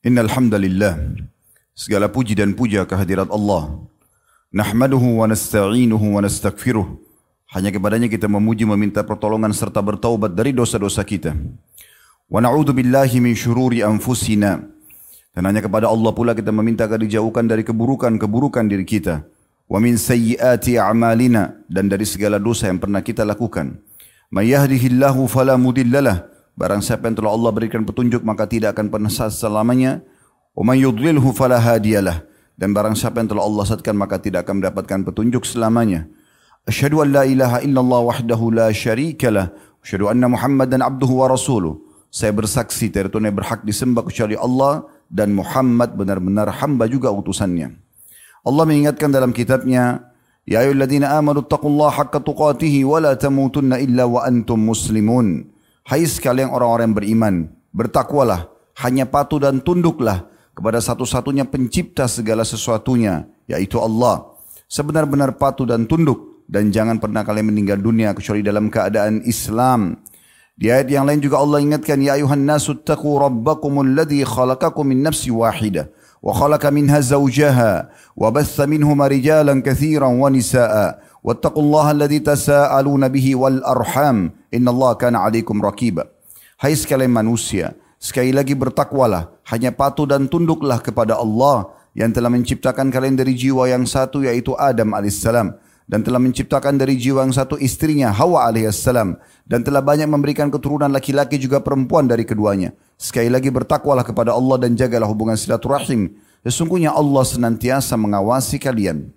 Innal hamdalillah segala puji dan puja kehadirat Allah. Nahmaduhu wa nasta'inuhu wa nastaghfiruh. Hanya kepadanya kita memuji meminta pertolongan serta bertaubat dari dosa-dosa kita. Wa na'udzu billahi min syururi anfusina. Dan hanya kepada Allah pula kita meminta agar dijauhkan dari keburukan-keburukan diri kita. Wa min sayyiati a'malina dan dari segala dosa yang pernah kita lakukan. May yahdihillahu fala Barang siapa yang telah Allah berikan petunjuk maka tidak akan pernah sesat selamanya. Wa may yudlilhu fala. Dan barang siapa yang telah Allah sesatkan maka tidak akan mendapatkan petunjuk selamanya. Asyhadu an la ilaha illallah wahdahu la syarikalah. Asyhadu anna Muhammadan abduhu wa rasuluh. Saya bersaksi tidak Tuhan berhak disembah kecuali Allah dan Muhammad benar-benar hamba juga utusannya. Allah mengingatkan dalam kitabnya, Ya ayyuhalladzina amanu taqullaha haqqa tuqatih wa la tamutunna illa wa antum muslimun. Hai sekalian orang-orang yang beriman, bertakwalah, hanya patuh dan tunduklah kepada satu-satunya pencipta segala sesuatunya, yaitu Allah. Sebenar-benar patuh dan tunduk dan jangan pernah kalian meninggal dunia kecuali dalam keadaan Islam. Di ayat yang lain juga Allah ingatkan, Ya ayuhan nasu taku rabbakumul ladhi khalaqakum min nafsi wahidah. وخلق منها زوجها وبث منهما رجالا كثيرا ونساء Wattaqullaha alladhi tasaaluna bihi wal arham. Innallaha kana alaikum raqiba. Hai sekalian manusia, sekali lagi bertakwalah, hanya patuh dan tunduklah kepada Allah yang telah menciptakan kalian dari jiwa yang satu yaitu Adam alaihissalam dan telah menciptakan dari jiwa yang satu istrinya Hawa alaihissalam dan telah banyak memberikan keturunan laki-laki juga perempuan dari keduanya. Sekali lagi bertakwalah kepada Allah dan jagalah hubungan silaturahim. Sesungguhnya Allah senantiasa mengawasi kalian.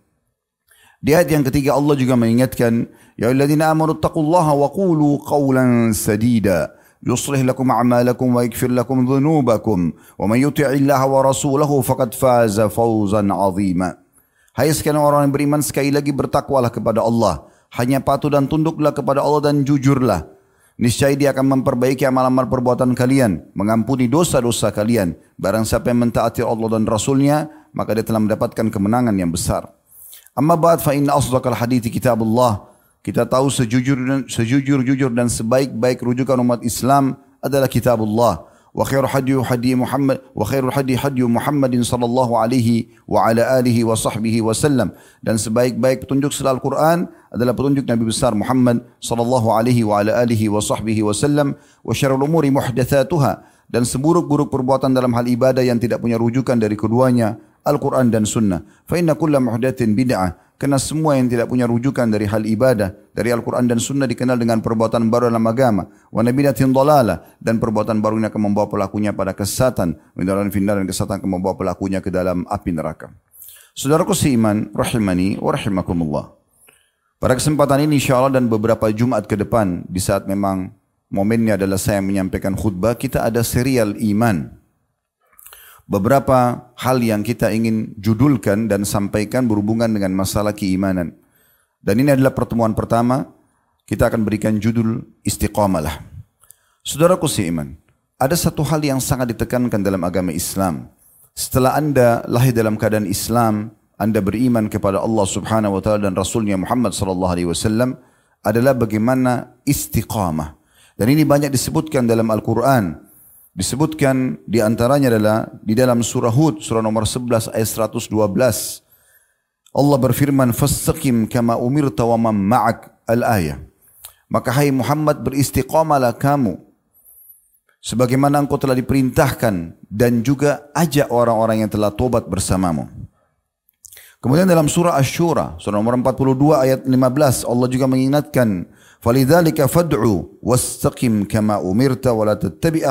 Di ayat yang ketiga Allah juga mengingatkan, Ya ayyuhalladzina amanu taqullaha wa qulu qawlan sadida. يصلح لكم أعمالكم ويغفر لكم ذنوبكم ومن يطع الله ورسوله فقد فاز فوزا عظيما Hai sekalian orang yang beriman sekali lagi bertakwalah kepada Allah. Hanya patuh dan tunduklah kepada Allah dan jujurlah. Niscaya dia akan memperbaiki amal-amal perbuatan kalian. Mengampuni dosa-dosa kalian. Barang siapa yang mentaati Allah dan Rasulnya, maka dia telah mendapatkan kemenangan yang besar. Amma ba'd fa inna asdaqal hadithi kitabullah. Kita tahu sejujur dan sejujur-jujur dan sebaik-baik rujukan umat Islam adalah kitabullah. Wa khairu hadi hadi Muhammad wa khairul hadi hadi Muhammadin sallallahu alaihi wa ala alihi wa sahbihi wasallam dan sebaik-baik petunjuk selaal Quran adalah petunjuk Nabi besar Muhammad sallallahu alaihi wa ala alihi wa sahbihi wasallam wa syarrul umuri muhdatsatuha dan seburuk-buruk perbuatan dalam hal ibadah yang tidak punya rujukan dari keduanya Al-Quran dan Sunnah. Fa inna kulla muhdatsin bid'ah karena semua yang tidak punya rujukan dari hal ibadah, dari Al-Quran dan Sunnah dikenal dengan perbuatan baru dalam agama. Wa nabidatin dolala. Dan perbuatan baru ini akan membawa pelakunya pada kesesatan. Mindaran findar dan kesesatan akan membawa pelakunya ke dalam api neraka. Saudaraku seiman, rahimani wa rahimakumullah. Pada kesempatan ini insya Allah dan beberapa Jumat ke depan, di saat memang momennya adalah saya menyampaikan khutbah, kita ada serial iman beberapa hal yang kita ingin judulkan dan sampaikan berhubungan dengan masalah keimanan. Dan ini adalah pertemuan pertama, kita akan berikan judul istiqamalah. Saudaraku seiman, ada satu hal yang sangat ditekankan dalam agama Islam. Setelah anda lahir dalam keadaan Islam, anda beriman kepada Allah subhanahu wa ta'ala dan Rasulnya Muhammad sallallahu alaihi wasallam adalah bagaimana istiqamah. Dan ini banyak disebutkan dalam Al-Quran disebutkan di antaranya adalah di dalam surah Hud surah nomor 11 ayat 112 Allah berfirman fastaqim kama umirta wa man ma'ak. Al-ayah. Maka hai Muhammad beristiqamalah kamu. Sebagaimana engkau telah diperintahkan dan juga ajak orang-orang yang telah tobat bersamamu. Kemudian dalam surah Asy-Syura surah nomor 42 ayat 15 Allah juga mengingatkan Falidzalika fad'u wastaqim kama umirta wa la tattabi.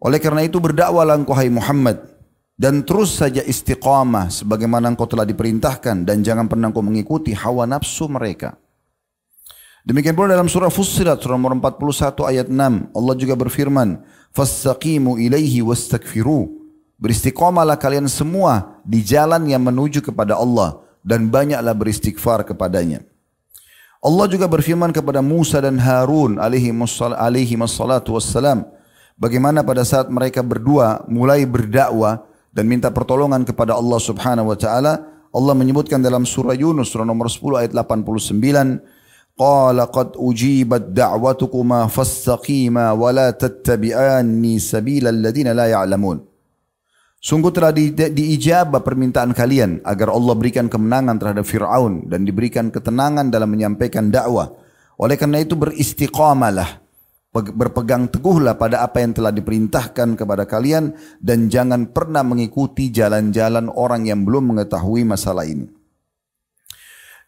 Oleh karena itu berdakwahlah engkau hai Muhammad dan terus saja istiqamah sebagaimana engkau telah diperintahkan dan jangan pernah engkau mengikuti hawa nafsu mereka. Demikian pula dalam surah Fussilat surah nomor 41 ayat 6 Allah juga berfirman fastaqimu ilaihi wastakfiru beristiqamalah kalian semua di jalan yang menuju kepada Allah dan banyaklah beristighfar kepadanya. Allah juga berfirman kepada Musa dan Harun alaihi wassalatu wassalam. Bagaimana pada saat mereka berdua mulai berdakwah dan minta pertolongan kepada Allah subhanahu wa ta'ala. Allah menyebutkan dalam surah Yunus surah nomor 10 ayat 89. qala qad ujibat da'watukuma fastaqima wa la tattabi'anni sabila alladhina la ya'lamun. Sungguh telah di, diijabah permintaan kalian agar Allah berikan kemenangan terhadap Fir'aun dan diberikan ketenangan dalam menyampaikan dakwah. Oleh karena itu beristiqamalah, berpegang teguhlah pada apa yang telah diperintahkan kepada kalian dan jangan pernah mengikuti jalan-jalan orang yang belum mengetahui masalah ini.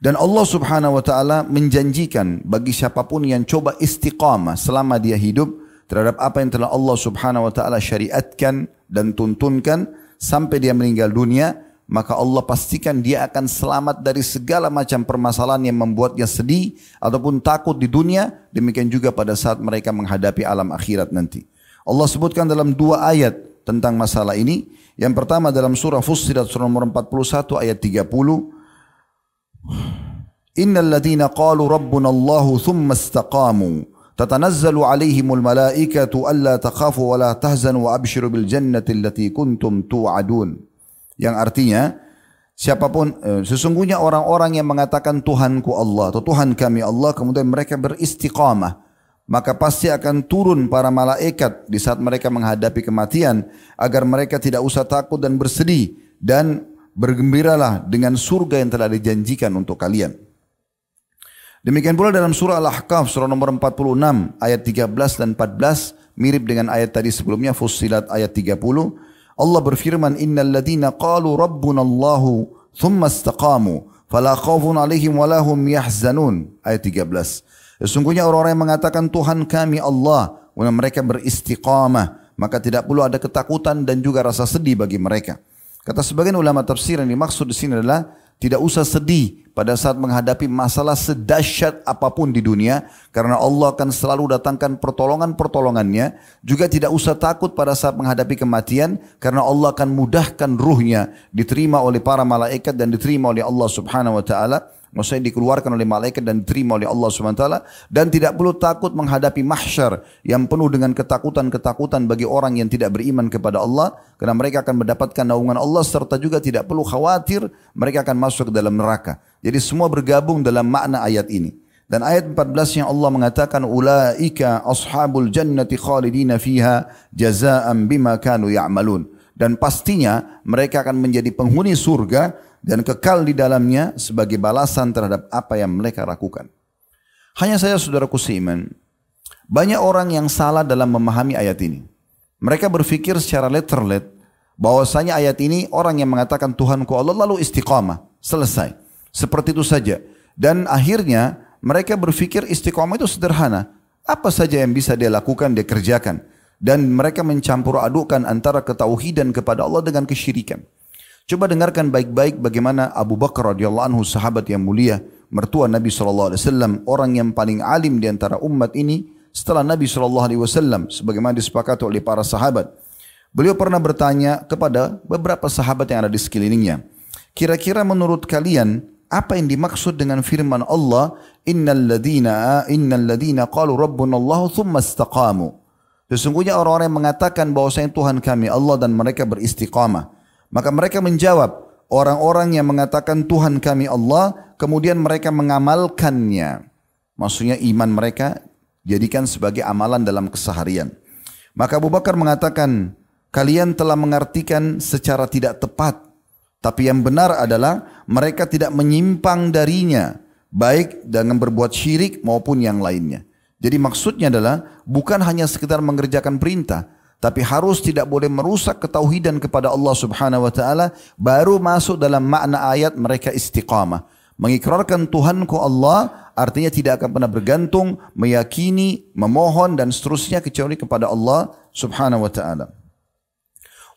Dan Allah subhanahu wa ta'ala menjanjikan bagi siapa pun yang coba istiqamah selama dia hidup terhadap apa yang telah Allah subhanahu wa ta'ala syariatkan dan tuntunkan sampai dia meninggal dunia, maka Allah pastikan dia akan selamat dari segala macam permasalahan yang membuatnya sedih ataupun takut di dunia, demikian juga pada saat mereka menghadapi alam akhirat nanti. Allah sebutkan dalam dua ayat tentang masalah ini. Yang pertama dalam surah Fussilat surah nomor 41 ayat 30. Innal ladhina qalu rabbuna Allahu thumma istaqamu تتنزل عليهم الملائكة ألا takhafu ولا la tahzanu بالجنة التي كنتم توعدون. Yang artinya siapa pun eh, sesungguhnya orang-orang yang mengatakan Tuhanku Allah atau Tuhan kami Allah kemudian mereka beristiqamah maka pasti akan turun para malaikat di saat mereka menghadapi kematian agar mereka tidak usah takut dan bersedih dan bergembiralah dengan surga yang telah dijanjikan untuk kalian. Demikian pula dalam surah Al-Ahqaf surah nomor 46 ayat 13 dan 14 mirip dengan ayat tadi sebelumnya Fussilat ayat 30 Allah berfirman innal ladina qalu rabbuna Allahu thumma istaqamu fala khaufun alaihim wala hum yahzanun. Ayat 13 Sesungguhnya orang-orang yang mengatakan Tuhan kami Allah dan mereka beristiqamah maka tidak perlu ada ketakutan dan juga rasa sedih bagi mereka. Kata sebagian ulama tafsir yang dimaksud di sini adalah tidak usah sedih pada saat menghadapi masalah sedahsyat apa pun di dunia karena Allah akan selalu datangkan pertolongan-pertolongannya. Juga tidak usah takut pada saat menghadapi kematian karena Allah akan mudahkan ruhnya diterima oleh para malaikat dan diterima oleh Allah Subhanahu wa taala Maksudnya dikeluarkan oleh malaikat dan diterima oleh Allah SWT. Dan tidak perlu takut menghadapi mahsyar yang penuh dengan ketakutan-ketakutan bagi orang yang tidak beriman kepada Allah. Karena mereka akan mendapatkan naungan Allah serta juga tidak perlu khawatir mereka akan masuk ke dalam neraka. Jadi semua bergabung dalam makna ayat ini. Dan ayat 14 yang Allah mengatakan ulaika ashabul jannati khalidina fiha jazaa'an bima kanu ya'malun. Dan pastinya mereka akan menjadi penghuni surga dan kekal di dalamnya sebagai balasan terhadap apa yang mereka lakukan. Hanya saya saudaraku seiman, banyak orang yang salah dalam memahami ayat ini. Mereka berpikir secara letterlet bahwasanya ayat ini orang yang mengatakan Tuhanku Allah lalu istiqamah, selesai. Seperti itu saja. Dan akhirnya mereka berpikir istiqamah itu sederhana. Apa saja yang bisa dia lakukan, dia kerjakan. Dan mereka mencampur adukan antara ketauhidan kepada Allah dengan kesyirikan. Coba dengarkan baik-baik bagaimana Abu Bakar radhiyallahu anhu sahabat yang mulia, mertua Nabi sallallahu alaihi wasallam, orang yang paling alim di antara umat ini setelah Nabi sallallahu alaihi wasallam sebagaimana disepakati oleh para sahabat. Beliau pernah bertanya kepada beberapa sahabat yang ada di sekelilingnya, kira-kira menurut kalian apa yang dimaksud dengan firman Allah, "Innal ladina innal ladina qalu rabbuna Allah thumma istaqamu." Sesungguhnya orang-orang yang mengatakan bahwasanya Tuhan kami Allah dan mereka beristiqamah. Maka mereka menjawab, orang-orang yang mengatakan Tuhan kami Allah, kemudian mereka mengamalkannya. Maksudnya iman mereka jadikan sebagai amalan dalam keseharian. Maka Abu Bakar mengatakan, kalian telah mengartikan secara tidak tepat. Tapi yang benar adalah mereka tidak menyimpang darinya, baik dengan berbuat syirik maupun yang lainnya. Jadi maksudnya adalah bukan hanya sekedar mengerjakan perintah, tapi harus tidak boleh merusak ketauhidan kepada Allah Subhanahu wa taala baru masuk dalam makna ayat mereka istiqamah. Mengikrarkan Tuhanku Allah artinya tidak akan pernah bergantung, meyakini, memohon dan seterusnya kecuali kepada Allah Subhanahu wa taala.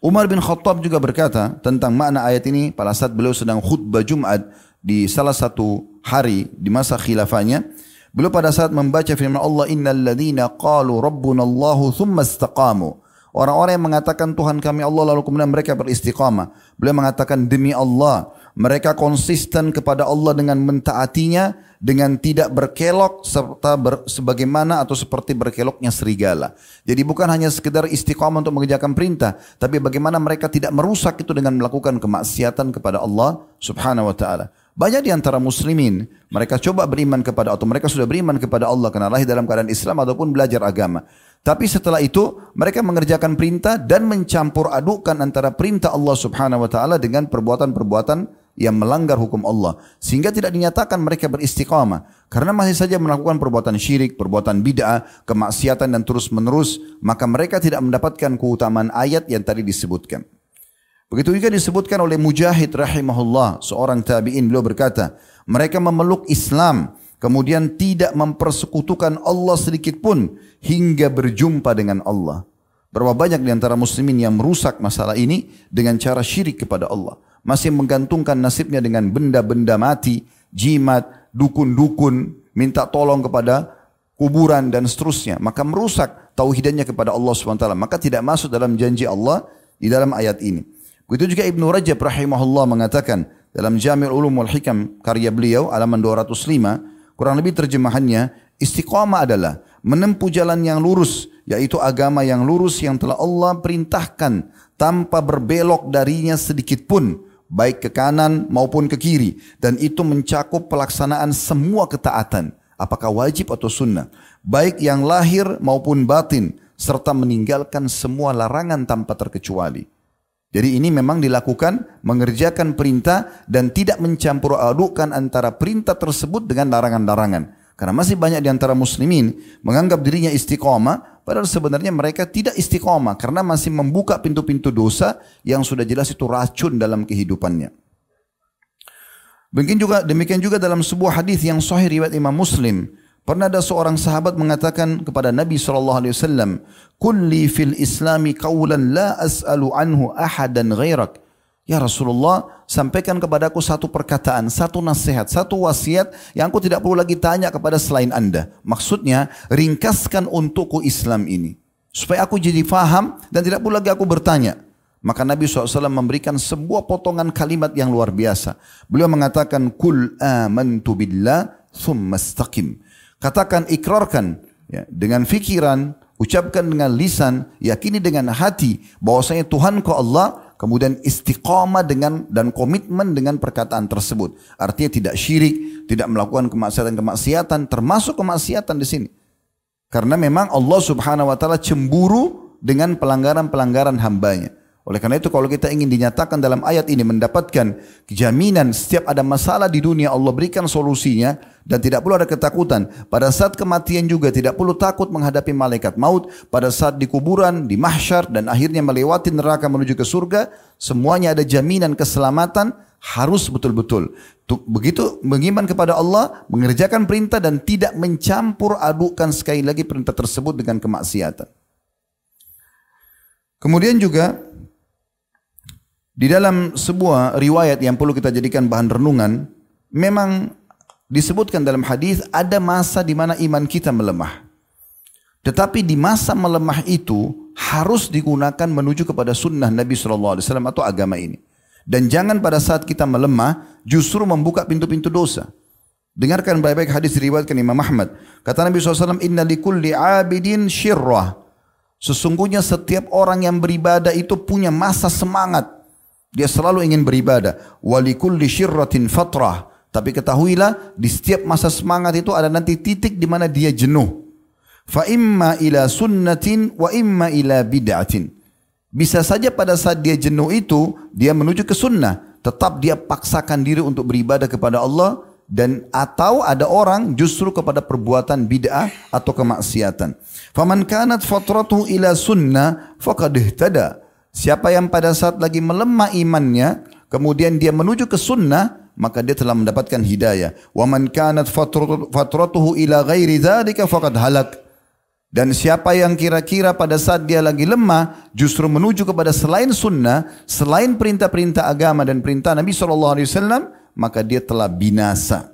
Umar bin Khattab juga berkata tentang makna ayat ini pada saat beliau sedang khutbah Jumat di salah satu hari di masa khilafahnya. Beliau pada saat membaca firman Allah innal ladzina qalu rabbuna Allahu thumma istaqamu Orang-orang yang mengatakan Tuhan kami Allah lalu kemudian mereka beristiqamah. Beliau mengatakan demi Allah. Mereka konsisten kepada Allah dengan mentaatinya. Dengan tidak berkelok serta ber, sebagaimana atau seperti berkeloknya serigala. Jadi bukan hanya sekedar istiqamah untuk mengerjakan perintah. Tapi bagaimana mereka tidak merusak itu dengan melakukan kemaksiatan kepada Allah subhanahu wa ta'ala. Banyak di antara muslimin, mereka coba beriman kepada atau mereka sudah beriman kepada Allah karena lahir dalam keadaan Islam ataupun belajar agama. Tapi setelah itu mereka mengerjakan perintah dan mencampur adukkan antara perintah Allah Subhanahu wa taala dengan perbuatan-perbuatan yang melanggar hukum Allah. Sehingga tidak dinyatakan mereka beristiqamah. Karena masih saja melakukan perbuatan syirik, perbuatan bid'ah, kemaksiatan dan terus-menerus maka mereka tidak mendapatkan keutamaan ayat yang tadi disebutkan. Begitu juga disebutkan oleh Mujahid rahimahullah, seorang tabi'in. Beliau berkata, mereka memeluk Islam, kemudian tidak mempersekutukan Allah sedikit pun hingga berjumpa dengan Allah. Berapa banyak di antara muslimin yang merusak masalah ini dengan cara syirik kepada Allah. Masih menggantungkan nasibnya dengan benda-benda mati, jimat, dukun-dukun, minta tolong kepada kuburan dan seterusnya. Maka merusak tauhidannya kepada Allah SWT. Maka tidak masuk dalam janji Allah di dalam ayat ini. Begitu juga Ibnu Rajab rahimahullah mengatakan dalam Jami'ul Ulum wal Hikam karya beliau halaman 205 kurang lebih terjemahannya istiqamah adalah menempuh jalan yang lurus yaitu agama yang lurus yang telah Allah perintahkan tanpa berbelok darinya sedikit pun baik ke kanan maupun ke kiri dan itu mencakup pelaksanaan semua ketaatan apakah wajib atau sunnah baik yang lahir maupun batin serta meninggalkan semua larangan tanpa terkecuali jadi ini memang dilakukan mengerjakan perintah dan tidak mencampur adukkan antara perintah tersebut dengan larangan-larangan. Karena masih banyak di antara muslimin menganggap dirinya istiqomah, padahal sebenarnya mereka tidak istiqomah karena masih membuka pintu-pintu dosa yang sudah jelas itu racun dalam kehidupannya. Demikian juga, demikian juga dalam sebuah hadis yang sahih riwayat Imam Muslim, Pernah ada seorang sahabat mengatakan kepada Nabi SAW, Kulli fil islami qawlan la as'alu anhu ahadan ghairak. Ya Rasulullah, sampaikan kepadaku satu perkataan, satu nasihat, satu wasiat yang aku tidak perlu lagi tanya kepada selain anda. Maksudnya, ringkaskan untukku Islam ini. Supaya aku jadi faham dan tidak perlu lagi aku bertanya. Maka Nabi SAW memberikan sebuah potongan kalimat yang luar biasa. Beliau mengatakan, Kul amantu billah thumma istaqim. Katakan, ikrarkan ya, dengan fikiran, ucapkan dengan lisan, yakini dengan hati bahwasanya Tuhan kau Allah, kemudian istiqamah dengan dan komitmen dengan perkataan tersebut. Artinya tidak syirik, tidak melakukan kemaksiatan-kemaksiatan, termasuk kemaksiatan di sini. Karena memang Allah Subhanahu wa taala cemburu dengan pelanggaran-pelanggaran hambanya. Oleh karena itu kalau kita ingin dinyatakan dalam ayat ini mendapatkan jaminan setiap ada masalah di dunia Allah berikan solusinya dan tidak perlu ada ketakutan. Pada saat kematian juga tidak perlu takut menghadapi malaikat maut. Pada saat di kuburan, di mahsyar dan akhirnya melewati neraka menuju ke surga. Semuanya ada jaminan keselamatan harus betul-betul. Begitu mengiman kepada Allah, mengerjakan perintah dan tidak mencampur adukkan sekali lagi perintah tersebut dengan kemaksiatan. Kemudian juga di dalam sebuah riwayat yang perlu kita jadikan bahan renungan, memang disebutkan dalam hadis ada masa di mana iman kita melemah. Tetapi di masa melemah itu harus digunakan menuju kepada sunnah Nabi SAW atau agama ini. Dan jangan pada saat kita melemah justru membuka pintu-pintu dosa. Dengarkan baik-baik hadis diriwayatkan Imam Ahmad. Kata Nabi SAW, Inna likulli abidin syirrah. Sesungguhnya setiap orang yang beribadah itu punya masa semangat. Dia selalu ingin beribadah. Walikulli syirratin fatrah. Tapi ketahuilah di setiap masa semangat itu ada nanti titik di mana dia jenuh. Fa imma ila sunnatin wa imma ila bid'atin. Bisa saja pada saat dia jenuh itu dia menuju ke sunnah. Tetap dia paksakan diri untuk beribadah kepada Allah dan atau ada orang justru kepada perbuatan bid'ah atau kemaksiatan. Faman kanat fatratuhu ila sunnah faqad ihtada. Siapa yang pada saat lagi melemah imannya, kemudian dia menuju ke sunnah, maka dia telah mendapatkan hidayah. Wa man kanat fatratuhu ila ghairi dzalika faqad halak. Dan siapa yang kira-kira pada saat dia lagi lemah justru menuju kepada selain sunnah, selain perintah-perintah agama dan perintah Nabi SAW, maka dia telah binasa.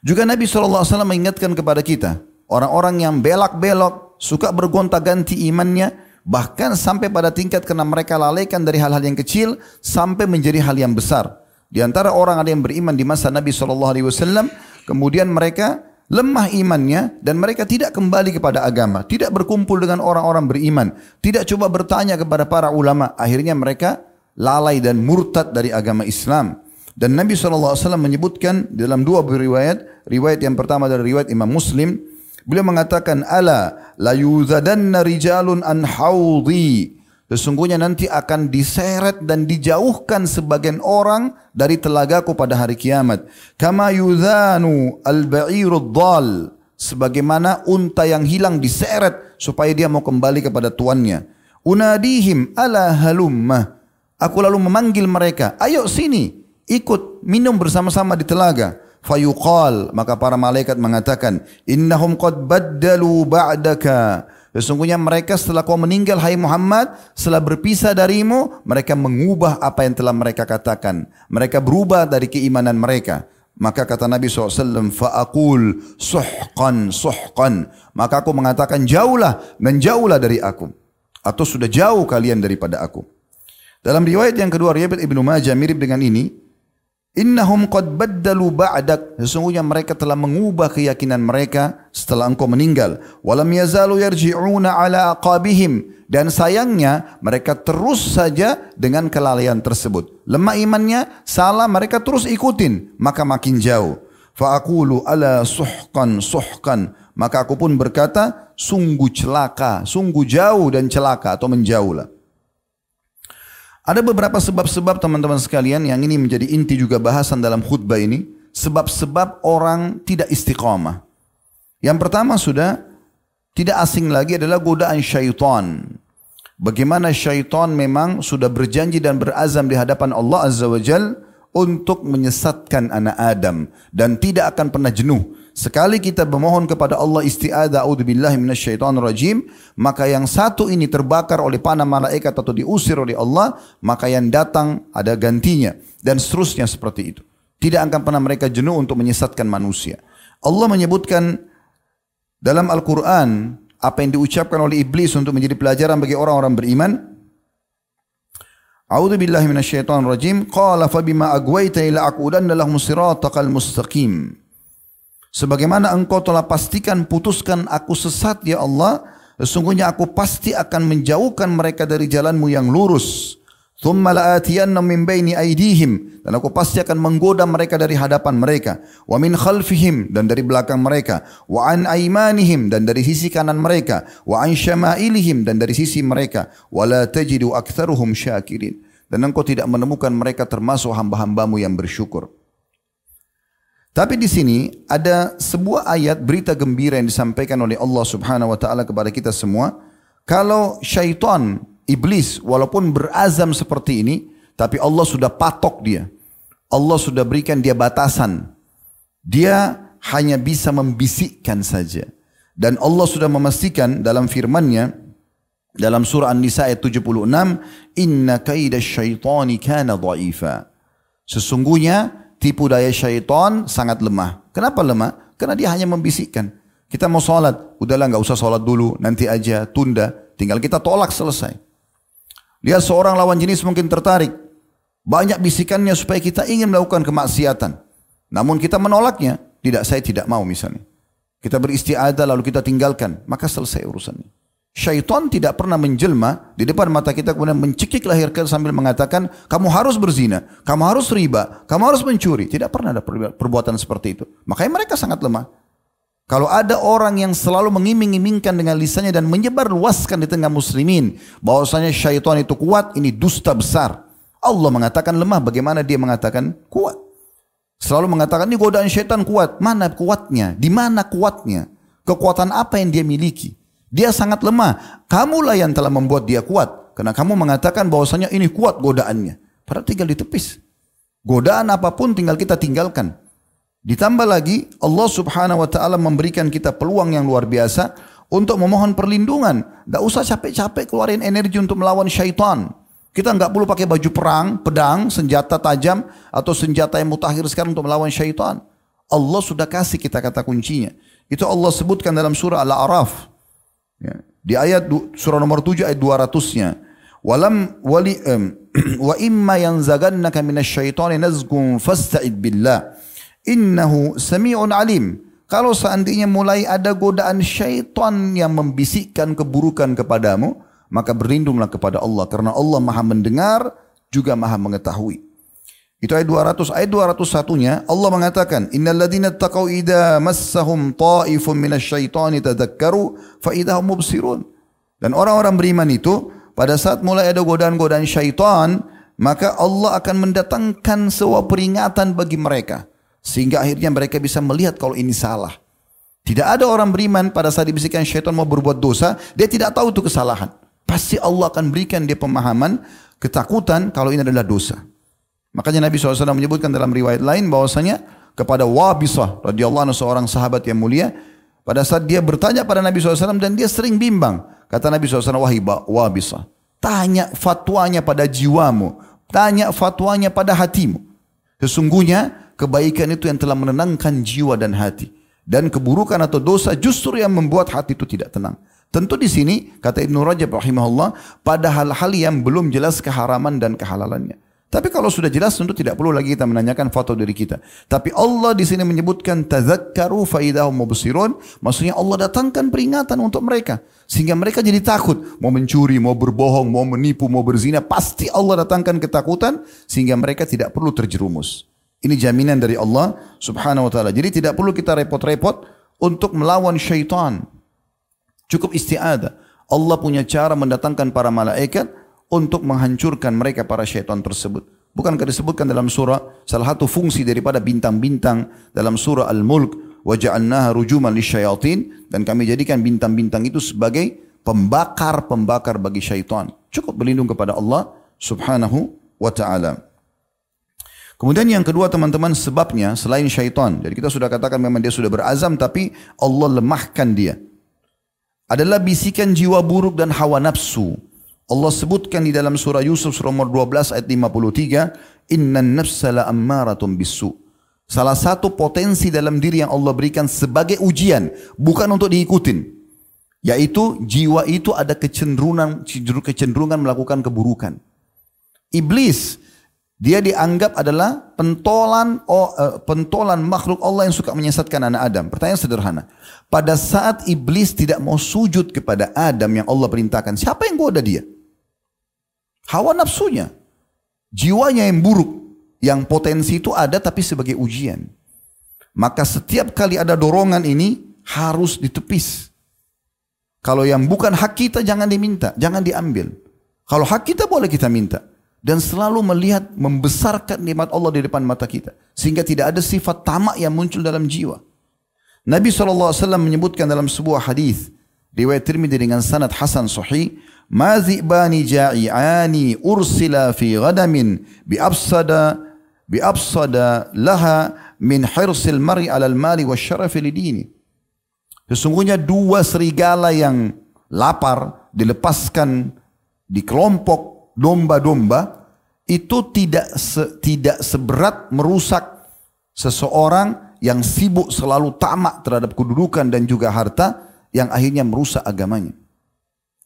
Juga Nabi SAW mengingatkan kepada kita, orang-orang yang belak-belok, suka bergonta-ganti imannya, Bahkan sampai pada tingkat karena mereka lalaikan dari hal-hal yang kecil sampai menjadi hal yang besar. Di antara orang ada yang beriman di masa Nabi SAW, kemudian mereka lemah imannya dan mereka tidak kembali kepada agama, tidak berkumpul dengan orang-orang beriman, tidak coba bertanya kepada para ulama. Akhirnya mereka lalai dan murtad dari agama Islam. Dan Nabi SAW menyebutkan dalam dua riwayat, riwayat yang pertama dari riwayat Imam Muslim, beliau mengatakan, Ala la rijalun an haudhi. Sesungguhnya nanti akan diseret dan dijauhkan sebagian orang dari telagaku pada hari kiamat. Kama yudhanu al-ba'irud. Sebagaimana unta yang hilang diseret supaya dia mau kembali kepada tuannya. Unadihim ala halumma. Aku lalu memanggil mereka, ayo sini, ikut minum bersama-sama di telaga. Fayuqal, maka para malaikat mengatakan, innahum qad baddalu ba'daka. Sesungguhnya mereka setelah kau meninggal hai Muhammad, setelah berpisah darimu, mereka mengubah apa yang telah mereka katakan. Mereka berubah dari keimanan mereka. Maka kata Nabi SAW, fa'akul suhqan suhqan. Maka aku mengatakan jauhlah dan jauhlah dari aku. Atau sudah jauh kalian daripada aku. Dalam riwayat yang kedua, riwayat Ibnu Majah mirip dengan ini. Innahum qad baddalu ba'dak. Sesungguhnya mereka telah mengubah keyakinan mereka setelah engkau meninggal. Walam yazalu yarji'una ala aqabihim. Dan sayangnya mereka terus saja dengan kelalaian tersebut. Lemah imannya, salah mereka terus ikutin. Maka makin jauh. Fa'akulu ala suhkan suhkan. Maka aku pun berkata, sungguh celaka, sungguh jauh dan celaka atau menjauhlah. Ada beberapa sebab-sebab teman-teman sekalian yang ini menjadi inti juga bahasan dalam khutbah ini. Sebab-sebab orang tidak istiqamah. Yang pertama sudah tidak asing lagi adalah godaan syaitan. Bagaimana syaitan memang sudah berjanji dan berazam di hadapan Allah Azza wa Jal untuk menyesatkan anak Adam. Dan tidak akan pernah jenuh Sekali kita memohon kepada Allah a'udzubillahi rajim, maka yang satu ini terbakar oleh panah malaikat atau diusir oleh Allah, maka yang datang ada gantinya dan seterusnya seperti itu. Tidak akan pernah mereka jenuh untuk menyesatkan manusia. Allah menyebutkan dalam Al-Quran apa yang diucapkan oleh iblis untuk menjadi pelajaran bagi orang-orang beriman. A'udzu billahi minasyaitonir rajim. Qala fa bima agwaytani la aqudanna lahum siratal mustaqim. Sebagaimana engkau telah pastikan putuskan aku sesat ya Allah, sesungguhnya aku pasti akan menjauhkan mereka dari jalanmu yang lurus. Thumma la'atiyanna min baini aydihim. Dan aku pasti akan menggoda mereka dari hadapan mereka. Wa min khalfihim dan dari belakang mereka. Wa an aymanihim dan dari sisi kanan mereka. Wa an syama'ilihim dan dari sisi mereka. Wa la tajidu aktsaruhum syakirin. Dan engkau tidak menemukan mereka termasuk hamba-hambamu yang bersyukur. Tapi di sini ada sebuah ayat berita gembira yang disampaikan oleh Allah Subhanahu wa taala kepada kita semua. Kalau syaitan, iblis walaupun berazam seperti ini, tapi Allah sudah patok dia. Allah sudah berikan dia batasan. Dia hanya bisa membisikkan saja. Dan Allah sudah memastikan dalam firman-Nya dalam surah An-Nisa ayat 76, "Inna kaida syaitani kana dha'ifa." Sesungguhnya tipu daya syaitan sangat lemah. Kenapa lemah? Karena dia hanya membisikkan. Kita mau sholat, udahlah nggak usah sholat dulu, nanti aja, tunda. Tinggal kita tolak selesai. Lihat seorang lawan jenis mungkin tertarik. Banyak bisikannya supaya kita ingin melakukan kemaksiatan. Namun kita menolaknya. Tidak, saya tidak mau misalnya. Kita beristiadah lalu kita tinggalkan. Maka selesai urusannya. Syaitan tidak pernah menjelma di depan mata kita kemudian mencekik lahir kita sambil mengatakan kamu harus berzina, kamu harus riba, kamu harus mencuri. Tidak pernah ada perbuatan seperti itu. Makanya mereka sangat lemah. Kalau ada orang yang selalu mengiming-imingkan dengan lisannya dan menyebar luaskan di tengah muslimin bahwasanya syaitan itu kuat, ini dusta besar. Allah mengatakan lemah, bagaimana dia mengatakan kuat? Selalu mengatakan ini godaan syaitan kuat. Mana kuatnya? Di mana kuatnya? Kekuatan apa yang dia miliki? Dia sangat lemah. Kamulah yang telah membuat dia kuat. Karena kamu mengatakan bahwasanya ini kuat godaannya. Padahal tinggal ditepis. Godaan apa pun tinggal kita tinggalkan. Ditambah lagi Allah subhanahu wa ta'ala memberikan kita peluang yang luar biasa untuk memohon perlindungan. Tidak usah capek-capek keluarin energi untuk melawan syaitan. Kita nggak perlu pakai baju perang, pedang, senjata tajam atau senjata yang mutakhir sekarang untuk melawan syaitan. Allah sudah kasih kita kata kuncinya. Itu Allah sebutkan dalam surah Al-A'raf. Ya. Di ayat surah nomor 7 ayat 200-nya. Walam wali um, wa imma yanzagannaka minasyaitani nazgun fasta'id billah. Innahu sami'un alim. Kalau seandainya mulai ada godaan syaitan yang membisikkan keburukan kepadamu, maka berlindunglah kepada Allah karena Allah Maha mendengar juga Maha mengetahui. Itu ayat 200. Ayat 201-nya Allah mengatakan, "Innal ladzina taqau idza massahum ta'ifun minasyaitani tadhakkaru fa mubsirun." Dan orang-orang beriman itu pada saat mulai ada godaan-godaan syaitan, maka Allah akan mendatangkan sebuah peringatan bagi mereka sehingga akhirnya mereka bisa melihat kalau ini salah. Tidak ada orang beriman pada saat dibisikkan syaitan mau berbuat dosa, dia tidak tahu itu kesalahan. Pasti Allah akan berikan dia pemahaman, ketakutan kalau ini adalah dosa. Makanya Nabi SAW menyebutkan dalam riwayat lain bahwasanya kepada Wabisah radhiyallahu anhu seorang sahabat yang mulia pada saat dia bertanya pada Nabi SAW dan dia sering bimbang kata Nabi SAW wahai Wabisah tanya fatwanya pada jiwamu tanya fatwanya pada hatimu sesungguhnya kebaikan itu yang telah menenangkan jiwa dan hati dan keburukan atau dosa justru yang membuat hati itu tidak tenang Tentu di sini kata Ibnu Rajab rahimahullah pada hal-hal yang belum jelas keharaman dan kehalalannya. Tapi kalau sudah jelas tentu tidak perlu lagi kita menanyakan foto diri kita. Tapi Allah di sini menyebutkan tazakkaru faidahum mubsirun, maksudnya Allah datangkan peringatan untuk mereka sehingga mereka jadi takut mau mencuri, mau berbohong, mau menipu, mau berzina, pasti Allah datangkan ketakutan sehingga mereka tidak perlu terjerumus. Ini jaminan dari Allah Subhanahu wa taala. Jadi tidak perlu kita repot-repot untuk melawan syaitan. Cukup isti'adah. Allah punya cara mendatangkan para malaikat untuk menghancurkan mereka para syaitan tersebut. Bukankah disebutkan dalam surah salah satu fungsi daripada bintang-bintang dalam surah Al-Mulk wa ja'alnaha rujuman dan kami jadikan bintang-bintang itu sebagai pembakar-pembakar bagi syaitan. Cukup berlindung kepada Allah Subhanahu wa taala. Kemudian yang kedua teman-teman sebabnya selain syaitan. Jadi kita sudah katakan memang dia sudah berazam tapi Allah lemahkan dia. Adalah bisikan jiwa buruk dan hawa nafsu Allah sebutkan di dalam surah Yusuf surah nomor 12 ayat 53, "Innan nafsa la ammaratun bisu." Salah satu potensi dalam diri yang Allah berikan sebagai ujian, bukan untuk diikutin, yaitu jiwa itu ada kecenderungan kecenderungan melakukan keburukan. Iblis dia dianggap adalah pentolan oh, uh, pentolan makhluk Allah yang suka menyesatkan anak Adam. Pertanyaan sederhana. Pada saat iblis tidak mau sujud kepada Adam yang Allah perintahkan, siapa yang goda dia? Hawa nafsunya. Jiwanya yang buruk. Yang potensi itu ada tapi sebagai ujian. Maka setiap kali ada dorongan ini harus ditepis. Kalau yang bukan hak kita jangan diminta, jangan diambil. Kalau hak kita boleh kita minta. Dan selalu melihat membesarkan nikmat Allah di depan mata kita. Sehingga tidak ada sifat tamak yang muncul dalam jiwa. Nabi SAW menyebutkan dalam sebuah hadis riwayat Tirmidzi dengan sanad hasan sahih mazibani ja'iani ursila fi ghadamin bi afsada bi afsada laha min hirsil mar'i 'alal mali wasyarafi lidini sesungguhnya dua serigala yang lapar dilepaskan di kelompok domba-domba itu tidak se, tidak seberat merusak seseorang yang sibuk selalu tamak terhadap kedudukan dan juga harta yang akhirnya merusak agamanya.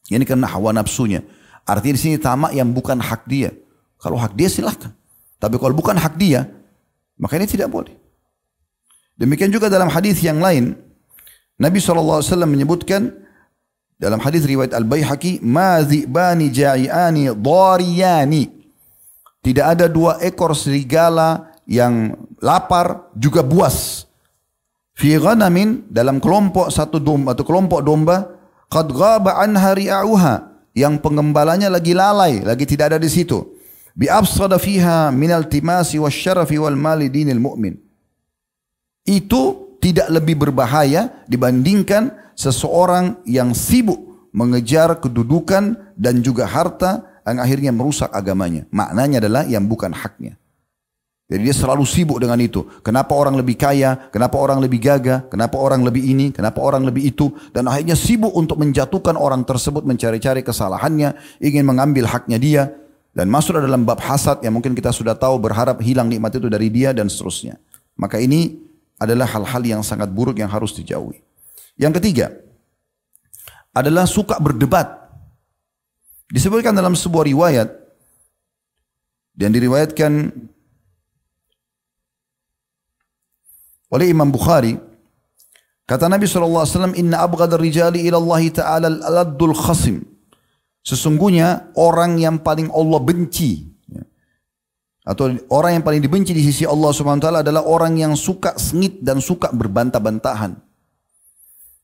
Ini karena hawa nafsunya. Artinya di sini tamak yang bukan hak dia. Kalau hak dia silahkan. Tapi kalau bukan hak dia, maka ini tidak boleh. Demikian juga dalam hadis yang lain, Nabi SAW menyebutkan dalam hadis riwayat Al-Baihaqi, "Ma dzibani ja'iani dhariyani." Tidak ada dua ekor serigala yang lapar juga buas. Fi ghanamin dalam kelompok satu domba atau kelompok domba qad ghaba anha ri'auha yang pengembalanya lagi lalai, lagi tidak ada di situ. Bi afsada fiha min altimasi wasyarafi wal mali dinil mu'min. Itu tidak lebih berbahaya dibandingkan seseorang yang sibuk mengejar kedudukan dan juga harta yang akhirnya merusak agamanya. Maknanya adalah yang bukan haknya. Jadi dia selalu sibuk dengan itu. Kenapa orang lebih kaya? Kenapa orang lebih gagah? Kenapa orang lebih ini? Kenapa orang lebih itu? Dan akhirnya sibuk untuk menjatuhkan orang tersebut mencari-cari kesalahannya, ingin mengambil haknya dia dan masuk dalam bab hasad yang mungkin kita sudah tahu berharap hilang nikmat itu dari dia dan seterusnya. Maka ini adalah hal-hal yang sangat buruk yang harus dijauhi. Yang ketiga adalah suka berdebat. Disebutkan dalam sebuah riwayat dan diriwayatkan oleh Imam Bukhari kata Nabi SAW inna abghadar rijali ila Allah ta'ala al-addul khasim sesungguhnya orang yang paling Allah benci atau orang yang paling dibenci di sisi Allah Subhanahu wa taala adalah orang yang suka sengit dan suka berbantah-bantahan.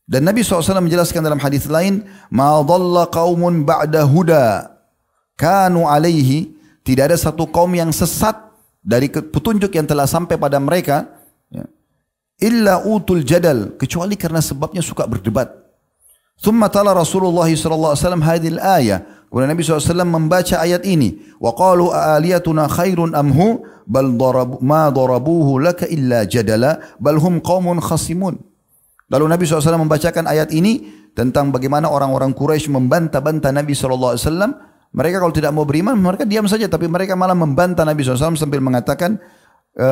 Dan Nabi SAW menjelaskan dalam hadis lain, "Ma dhalla qaumun ba'da huda kanu alaihi." Tidak ada satu kaum yang sesat dari petunjuk yang telah sampai pada mereka, ya, illa utul jadal, kecuali karena sebabnya suka berdebat. Thumma tala Rasulullah sallallahu alaihi wasallam hadhil Kemudian Nabi SAW membaca ayat ini. Wa qalu aaliyatuna khairun amhu bal darabu, ma darabuhu laka illa jadala bal hum qaumun khasimun. Lalu Nabi SAW membacakan ayat ini tentang bagaimana orang-orang Quraisy membantah-bantah Nabi SAW. Mereka kalau tidak mau beriman, mereka diam saja. Tapi mereka malah membantah Nabi SAW sambil mengatakan, e,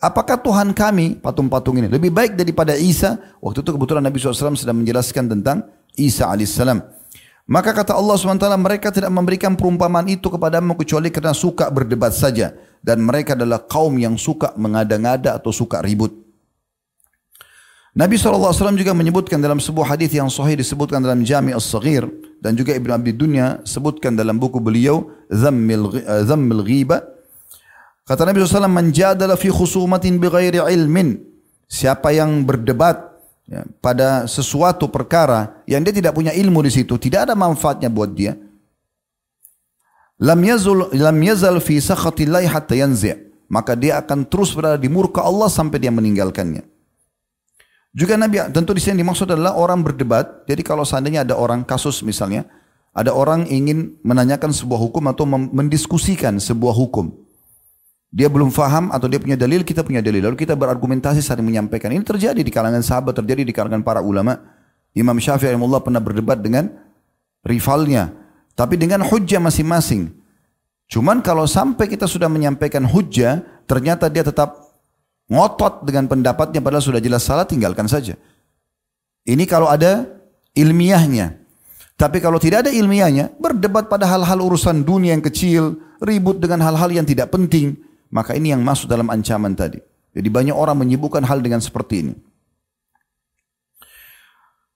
apakah Tuhan kami, patung-patung ini, lebih baik daripada Isa? Waktu itu kebetulan Nabi SAW sedang menjelaskan tentang Isa alaihissalam. Maka kata Allah SWT, mereka tidak memberikan perumpamaan itu kepadamu kecuali karena suka berdebat saja. Dan mereka adalah kaum yang suka mengada-ngada atau suka ribut. Nabi SAW juga menyebutkan dalam sebuah hadis yang sahih disebutkan dalam Jami' As-Saghir dan juga Ibn Abi Dunya sebutkan dalam buku beliau Zammil, Zammil Ghiba. Kata Nabi SAW, Menjadala fi khusumatin bighairi ilmin. Siapa yang berdebat ya, pada sesuatu perkara yang dia tidak punya ilmu di situ, tidak ada manfaatnya buat dia. Lam yazul lam yazal fi sakhatillahi hatta yanzi'. Maka dia akan terus berada di murka Allah sampai dia meninggalkannya. Juga Nabi tentu di sini dimaksud adalah orang berdebat. Jadi kalau seandainya ada orang kasus misalnya, ada orang ingin menanyakan sebuah hukum atau mendiskusikan sebuah hukum. Dia belum faham atau dia punya dalil, kita punya dalil. Lalu kita berargumentasi saling menyampaikan. Ini terjadi di kalangan sahabat, terjadi di kalangan para ulama. Imam Syafi'i Allah pernah berdebat dengan rivalnya. Tapi dengan hujah masing-masing. Cuman kalau sampai kita sudah menyampaikan hujah, ternyata dia tetap ngotot dengan pendapatnya padahal sudah jelas salah, tinggalkan saja. Ini kalau ada ilmiahnya. Tapi kalau tidak ada ilmiahnya, berdebat pada hal-hal urusan dunia yang kecil, ribut dengan hal-hal yang tidak penting, maka ini yang masuk dalam ancaman tadi. Jadi banyak orang menyibukkan hal dengan seperti ini.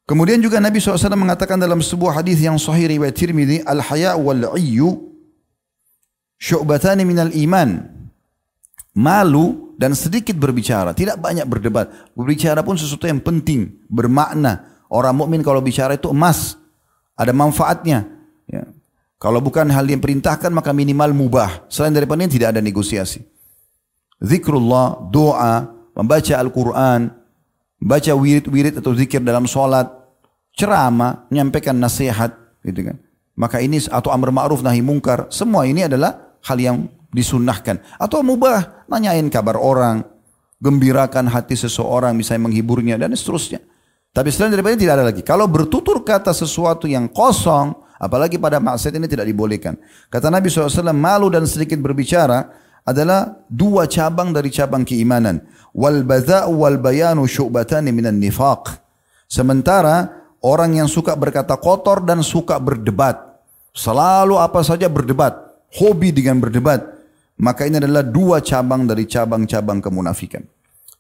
Kemudian juga Nabi SAW mengatakan dalam sebuah hadis yang sahih riwayat Tirmidzi, al-haya wal iyyu syu'batani minal iman. Malu dan sedikit berbicara, tidak banyak berdebat. Berbicara pun sesuatu yang penting, bermakna. Orang mukmin kalau bicara itu emas, ada manfaatnya. Ya. Kalau bukan hal yang perintahkan maka minimal mubah. Selain daripada ini tidak ada negosiasi. Zikrullah, doa, membaca Al-Quran, baca wirid-wirid atau zikir dalam sholat, ceramah, menyampaikan nasihat, gitu kan. Maka ini atau amr ma'ruf nahi mungkar, semua ini adalah hal yang disunnahkan. Atau mubah, nanyain kabar orang, gembirakan hati seseorang, misalnya menghiburnya dan seterusnya. Tapi selain daripada ini tidak ada lagi. Kalau bertutur kata sesuatu yang kosong, Apalagi pada maksiat ini tidak dibolehkan. Kata Nabi SAW, malu dan sedikit berbicara adalah dua cabang dari cabang keimanan. Wal badha'u wal bayanu syu'batani minan nifaq. Sementara orang yang suka berkata kotor dan suka berdebat. Selalu apa saja berdebat. Hobi dengan berdebat. Maka ini adalah dua cabang dari cabang-cabang kemunafikan.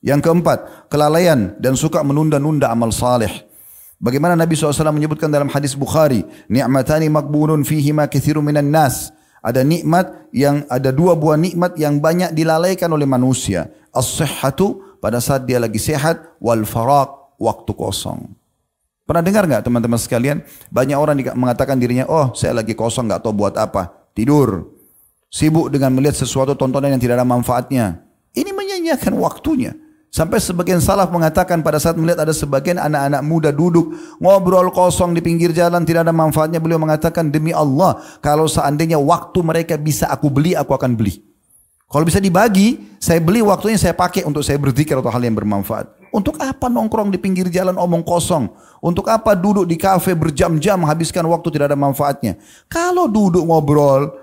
Yang keempat, kelalaian dan suka menunda-nunda amal saleh. Bagaimana Nabi SAW menyebutkan dalam hadis Bukhari, ni'matani makbunun fihi ma kathiru minan nas. Ada nikmat yang ada dua buah nikmat yang banyak dilalaikan oleh manusia. As-sihhatu pada saat dia lagi sehat wal faraq waktu kosong. Pernah dengar nggak teman-teman sekalian? Banyak orang mengatakan dirinya, oh saya lagi kosong nggak tahu buat apa. Tidur. Sibuk dengan melihat sesuatu tontonan yang tidak ada manfaatnya. Ini menyanyiakan waktunya. Sampai sebagian salaf mengatakan pada saat melihat ada sebagian anak-anak muda duduk ngobrol kosong di pinggir jalan tidak ada manfaatnya beliau mengatakan demi Allah kalau seandainya waktu mereka bisa aku beli aku akan beli. Kalau bisa dibagi, saya beli waktunya saya pakai untuk saya berzikir atau hal yang bermanfaat. Untuk apa nongkrong di pinggir jalan omong kosong? Untuk apa duduk di kafe berjam-jam menghabiskan waktu tidak ada manfaatnya? Kalau duduk ngobrol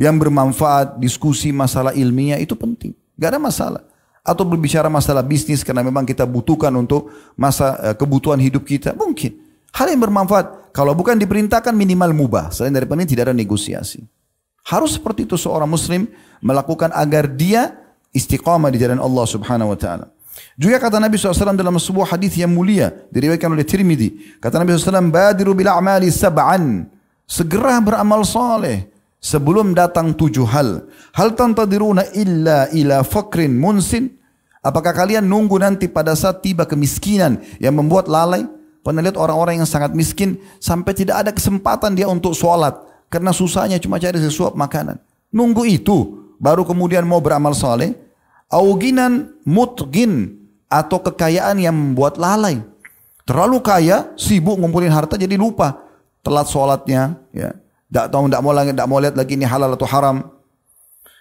yang bermanfaat, diskusi masalah ilmiah itu penting. Gak ada masalah atau berbicara masalah bisnis karena memang kita butuhkan untuk masa eh, kebutuhan hidup kita mungkin. Hal yang bermanfaat kalau bukan diperintahkan minimal mubah. Selain daripada ini tidak ada negosiasi. Harus seperti itu seorang muslim melakukan agar dia istiqamah di jalan Allah subhanahu wa ta'ala. Juga kata Nabi SAW dalam sebuah hadis yang mulia diriwayatkan oleh Tirmidzi. Kata Nabi SAW badiru bil a'mali sab'an. Segera beramal saleh sebelum datang tujuh hal. Hal tantadiruna illa ila fakrin munsin. Apakah kalian nunggu nanti pada saat tiba kemiskinan yang membuat lalai? Pernah lihat orang-orang yang sangat miskin sampai tidak ada kesempatan dia untuk sholat. Karena susahnya cuma cari sesuap makanan. Nunggu itu baru kemudian mau beramal soleh. Auginan mutgin atau kekayaan yang membuat lalai. Terlalu kaya, sibuk ngumpulin harta jadi lupa. Telat sholatnya, ya. Tak tahu, tak mau tak mau lihat lagi ini halal atau haram.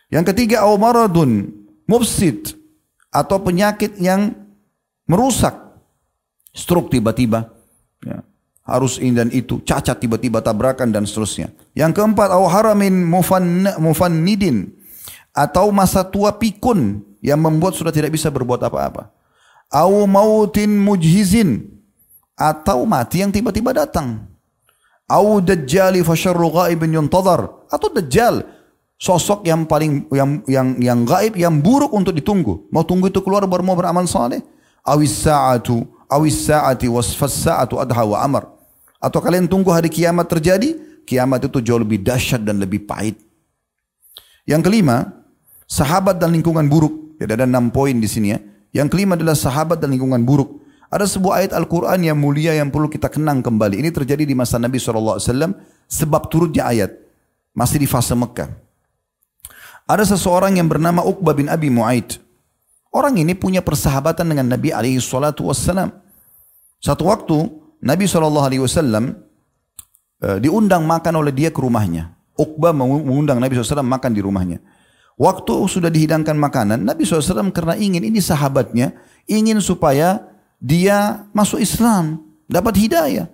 Yang ketiga, maradun mufsid atau penyakit yang merusak. Stroke tiba-tiba. Ya. Harus ini dan itu. Cacat tiba-tiba tabrakan dan seterusnya. Yang keempat, au haramin mufannidin. Atau masa tua pikun yang membuat sudah tidak bisa berbuat apa-apa. Au mautin mujhizin. Atau mati yang tiba-tiba datang. Au dajjali fasyarru ghaibin yuntadhar. Atau dajjal sosok yang paling yang yang yang gaib yang buruk untuk ditunggu. Mau tunggu itu keluar baru mau beramal saleh. Awis sa'atu awis sa'ati wasfas sa'atu adha wa amar. Atau kalian tunggu hari kiamat terjadi, kiamat itu jauh lebih dahsyat dan lebih pahit. Yang kelima, sahabat dan lingkungan buruk. Jadi ada enam poin di sini ya. Yang kelima adalah sahabat dan lingkungan buruk. Ada sebuah ayat Al-Quran yang mulia yang perlu kita kenang kembali. Ini terjadi di masa Nabi SAW sebab turutnya ayat. Masih di fase Mekah. Ada seseorang yang bernama Uqbah bin Abi Mu'aid. Orang ini punya persahabatan dengan Nabi SAW. Satu waktu Nabi SAW eh, diundang makan oleh dia ke rumahnya. Uqbah mengundang Nabi SAW makan di rumahnya. Waktu sudah dihidangkan makanan, Nabi SAW karena ingin ini sahabatnya, ingin supaya dia masuk Islam, dapat hidayah.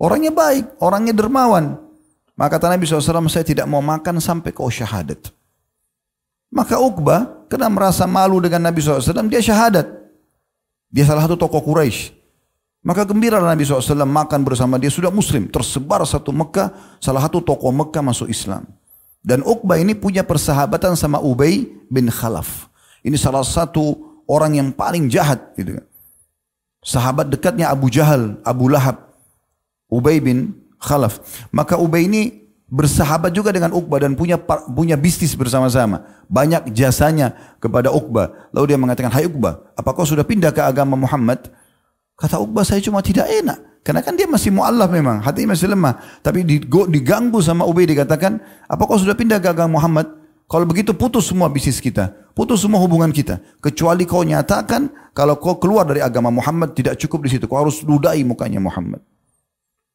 Orangnya baik, orangnya dermawan. Maka kata Nabi SAW, saya tidak mau makan sampai kau syahadat. Maka Uqbah kena merasa malu dengan Nabi SAW, dia syahadat. Dia salah satu tokoh Quraisy. Maka gembira Nabi SAW makan bersama dia sudah muslim. Tersebar satu Mekah, salah satu tokoh Mekah masuk Islam. Dan Uqbah ini punya persahabatan sama Ubay bin Khalaf. Ini salah satu orang yang paling jahat. Gitu. Kan. Sahabat dekatnya Abu Jahal, Abu Lahab, Ubay bin Khalaf. Maka Ubay ini bersahabat juga dengan Uqbah dan punya punya bisnis bersama-sama. Banyak jasanya kepada Uqbah. Lalu dia mengatakan, "Hai Uqbah, apakah kau sudah pindah ke agama Muhammad?" Kata Uqbah, "Saya cuma tidak enak." Karena kan dia masih mu'allaf memang, hati masih lemah. Tapi diganggu sama Ubay dikatakan, "Apakah kau sudah pindah ke agama Muhammad?" Kalau begitu putus semua bisnis kita, putus semua hubungan kita. Kecuali kau nyatakan kalau kau keluar dari agama Muhammad tidak cukup di situ, kau harus ludahi mukanya Muhammad.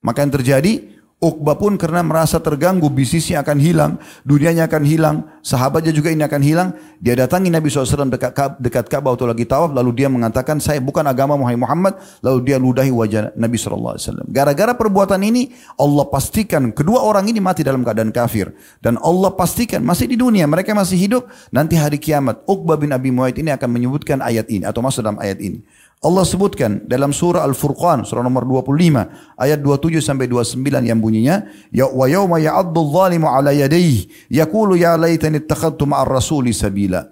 Maka yang terjadi, Uqbah pun karena merasa terganggu, bisnisnya akan hilang, dunianya akan hilang, sahabatnya juga ini akan hilang. Dia datangi Nabi SAW dekat, dekat Ka'bah atau lagi tawaf, lalu dia mengatakan, saya bukan agama Muhammad, lalu dia ludahi wajah Nabi SAW. Gara-gara perbuatan ini, Allah pastikan kedua orang ini mati dalam keadaan kafir. Dan Allah pastikan masih di dunia, mereka masih hidup, nanti hari kiamat, Uqbah bin Abi Muaid ini akan menyebutkan ayat ini, atau masuk dalam ayat ini. Allah sebutkan dalam surah Al-Furqan surah nomor 25 ayat 27 sampai 29 yang bunyinya ya wa yauma ya'addu adh-dhalimu 'ala yadayhi yaqulu ya laitani ittakhadtu ma'ar rasuli sabila.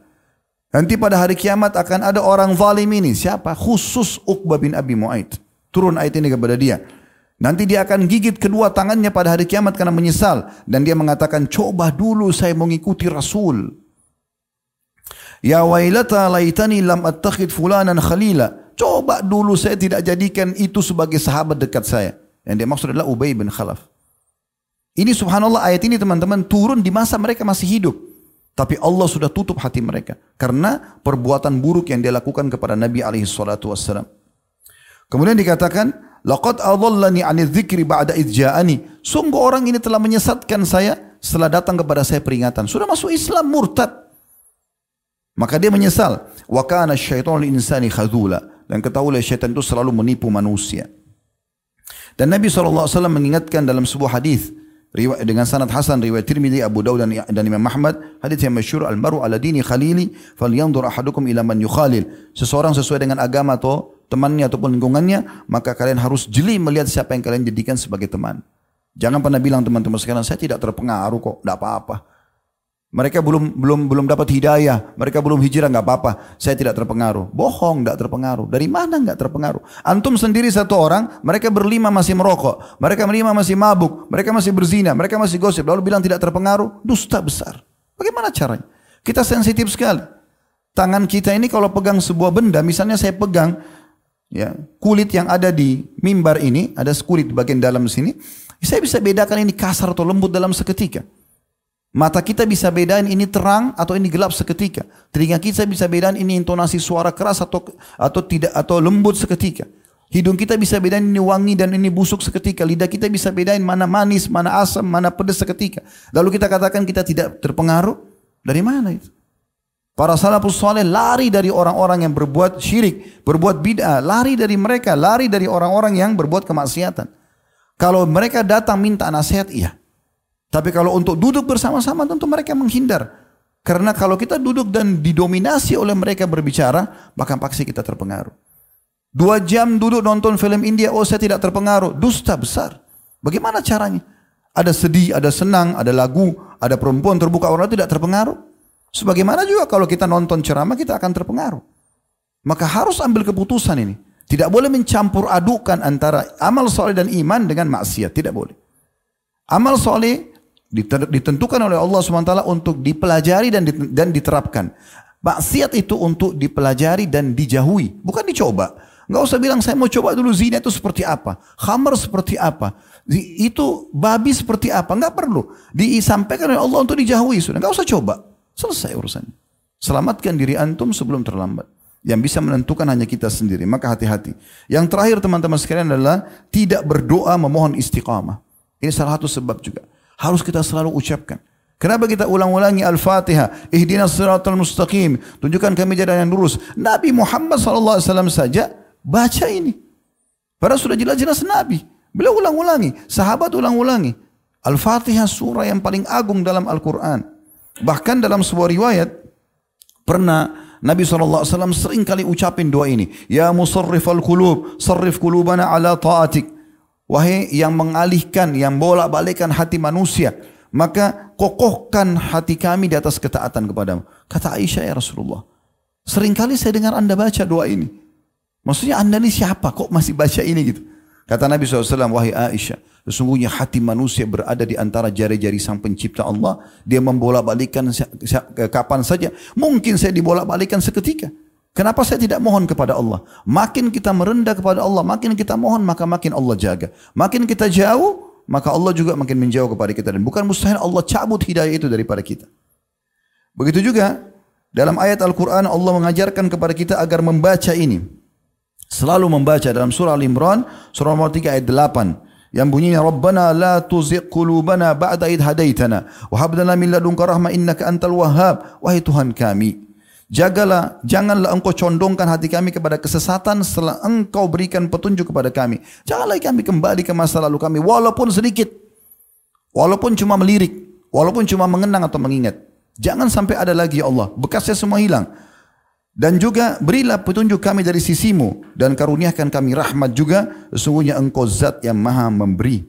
Nanti pada hari kiamat akan ada orang zalim ini. Siapa? Khusus Uqbah bin Abi Mu'aid. Turun ayat ini kepada dia. Nanti dia akan gigit kedua tangannya pada hari kiamat karena menyesal. Dan dia mengatakan coba dulu saya mengikuti Rasul. Ya wailata laitani lam attakhid fulanan khalila Coba dulu saya tidak jadikan itu sebagai sahabat dekat saya. Yang dia maksud adalah Ubay bin Khalaf. Ini subhanallah ayat ini teman-teman turun di masa mereka masih hidup. Tapi Allah sudah tutup hati mereka. Karena perbuatan buruk yang dia lakukan kepada Nabi alaihi salatu wassalam. Kemudian dikatakan, Laqad adallani anil dzikri ba'da idja'ani. Sungguh orang ini telah menyesatkan saya setelah datang kepada saya peringatan. Sudah masuk Islam murtad. Maka dia menyesal. Wa kana syaitanu insani khadzula. Dan ketahuilah syaitan itu selalu menipu manusia. Dan Nabi SAW mengingatkan dalam sebuah hadis riwayat dengan sanad hasan riwayat Tirmidzi, Abu Dawud dan, dan Imam Ahmad hadis yang masyhur al-maru ala dini khalili falyanzur ahadukum ila man yukhalil. Seseorang sesuai dengan agama atau temannya ataupun lingkungannya, maka kalian harus jeli melihat siapa yang kalian jadikan sebagai teman. Jangan pernah bilang teman-teman sekarang saya tidak terpengaruh kok, tidak apa-apa. Mereka belum belum belum dapat hidayah, mereka belum hijrah nggak apa-apa. Saya tidak terpengaruh. Bohong, nggak terpengaruh. Dari mana nggak terpengaruh? Antum sendiri satu orang, mereka berlima masih merokok, mereka berlima masih mabuk, mereka masih berzina, mereka masih gosip. Lalu bilang tidak terpengaruh, dusta besar. Bagaimana caranya? Kita sensitif sekali. Tangan kita ini kalau pegang sebuah benda, misalnya saya pegang ya kulit yang ada di mimbar ini, ada kulit bagian dalam sini, saya bisa bedakan ini kasar atau lembut dalam seketika. Mata kita bisa bedain ini terang atau ini gelap seketika. Telinga kita bisa bedain ini intonasi suara keras atau atau tidak atau lembut seketika. Hidung kita bisa bedain ini wangi dan ini busuk seketika. Lidah kita bisa bedain mana manis, mana asam, mana pedas seketika. Lalu kita katakan kita tidak terpengaruh. Dari mana itu? Para salafus soleh lari dari orang-orang yang berbuat syirik, berbuat bid'ah, lari dari mereka, lari dari orang-orang yang berbuat kemaksiatan. Kalau mereka datang minta nasihat, iya. Tapi kalau untuk duduk bersama-sama tentu mereka menghindar. Karena kalau kita duduk dan didominasi oleh mereka berbicara, bahkan pasti kita terpengaruh. Dua jam duduk nonton film India, oh saya tidak terpengaruh. Dusta besar. Bagaimana caranya? Ada sedih, ada senang, ada lagu, ada perempuan terbuka orang tidak terpengaruh. Sebagaimana juga kalau kita nonton ceramah kita akan terpengaruh. Maka harus ambil keputusan ini. Tidak boleh mencampur adukan antara amal soleh dan iman dengan maksiat. Tidak boleh. Amal soleh ditentukan oleh Allah SWT untuk dipelajari dan dan diterapkan. Maksiat itu untuk dipelajari dan dijauhi, bukan dicoba. Enggak usah bilang saya mau coba dulu zina itu seperti apa, khamar seperti apa, itu babi seperti apa, enggak perlu. Disampaikan oleh Allah untuk dijauhi sudah, enggak usah coba. Selesai urusannya. Selamatkan diri antum sebelum terlambat. Yang bisa menentukan hanya kita sendiri. Maka hati-hati. Yang terakhir teman-teman sekalian adalah tidak berdoa memohon istiqamah. Ini salah satu sebab juga. Harus kita selalu ucapkan. Kenapa kita ulang-ulangi Al-Fatihah? Ihdinas siratal mustaqim. Tunjukkan kami jalan yang lurus. Nabi Muhammad SAW saja baca ini. Padahal sudah jelas-jelas Nabi. Beliau ulang-ulangi. Sahabat ulang-ulangi. Al-Fatihah surah yang paling agung dalam Al-Quran. Bahkan dalam sebuah riwayat, pernah Nabi SAW sering kali ucapin doa ini. Ya musarrif al-kulub, sarrif kulubana ala ta'atik. Wahai yang mengalihkan, yang bolak-balikkan hati manusia, maka kokohkan hati kami di atas ketaatan kepadamu. Kata Aisyah ya Rasulullah, sering kali saya dengar anda baca doa ini. Maksudnya anda ini siapa kok masih baca ini gitu. Kata Nabi SAW, wahai Aisyah, sesungguhnya hati manusia berada di antara jari-jari sang pencipta Allah. Dia membolak-balikkan kapan saja. Mungkin saya dibolak-balikkan seketika. Kenapa saya tidak mohon kepada Allah? Makin kita merendah kepada Allah, makin kita mohon, maka makin Allah jaga. Makin kita jauh, maka Allah juga makin menjauh kepada kita. Dan bukan mustahil Allah cabut hidayah itu daripada kita. Begitu juga dalam ayat Al-Quran Allah mengajarkan kepada kita agar membaca ini. Selalu membaca dalam surah Al-Imran, surah nomor 3 ayat 8 yang bunyinya Rabbana la tuzigh qulubana ba'da id hadaitana wa hab lana min ladunka innaka antal wahhab wahai Tuhan kami Jagalah, janganlah engkau condongkan hati kami kepada kesesatan setelah engkau berikan petunjuk kepada kami. Janganlah kami kembali ke masa lalu kami walaupun sedikit. Walaupun cuma melirik, walaupun cuma mengenang atau mengingat. Jangan sampai ada lagi ya Allah, bekasnya semua hilang. Dan juga berilah petunjuk kami dari sisimu dan karuniakan kami rahmat juga sesungguhnya engkau zat yang maha memberi.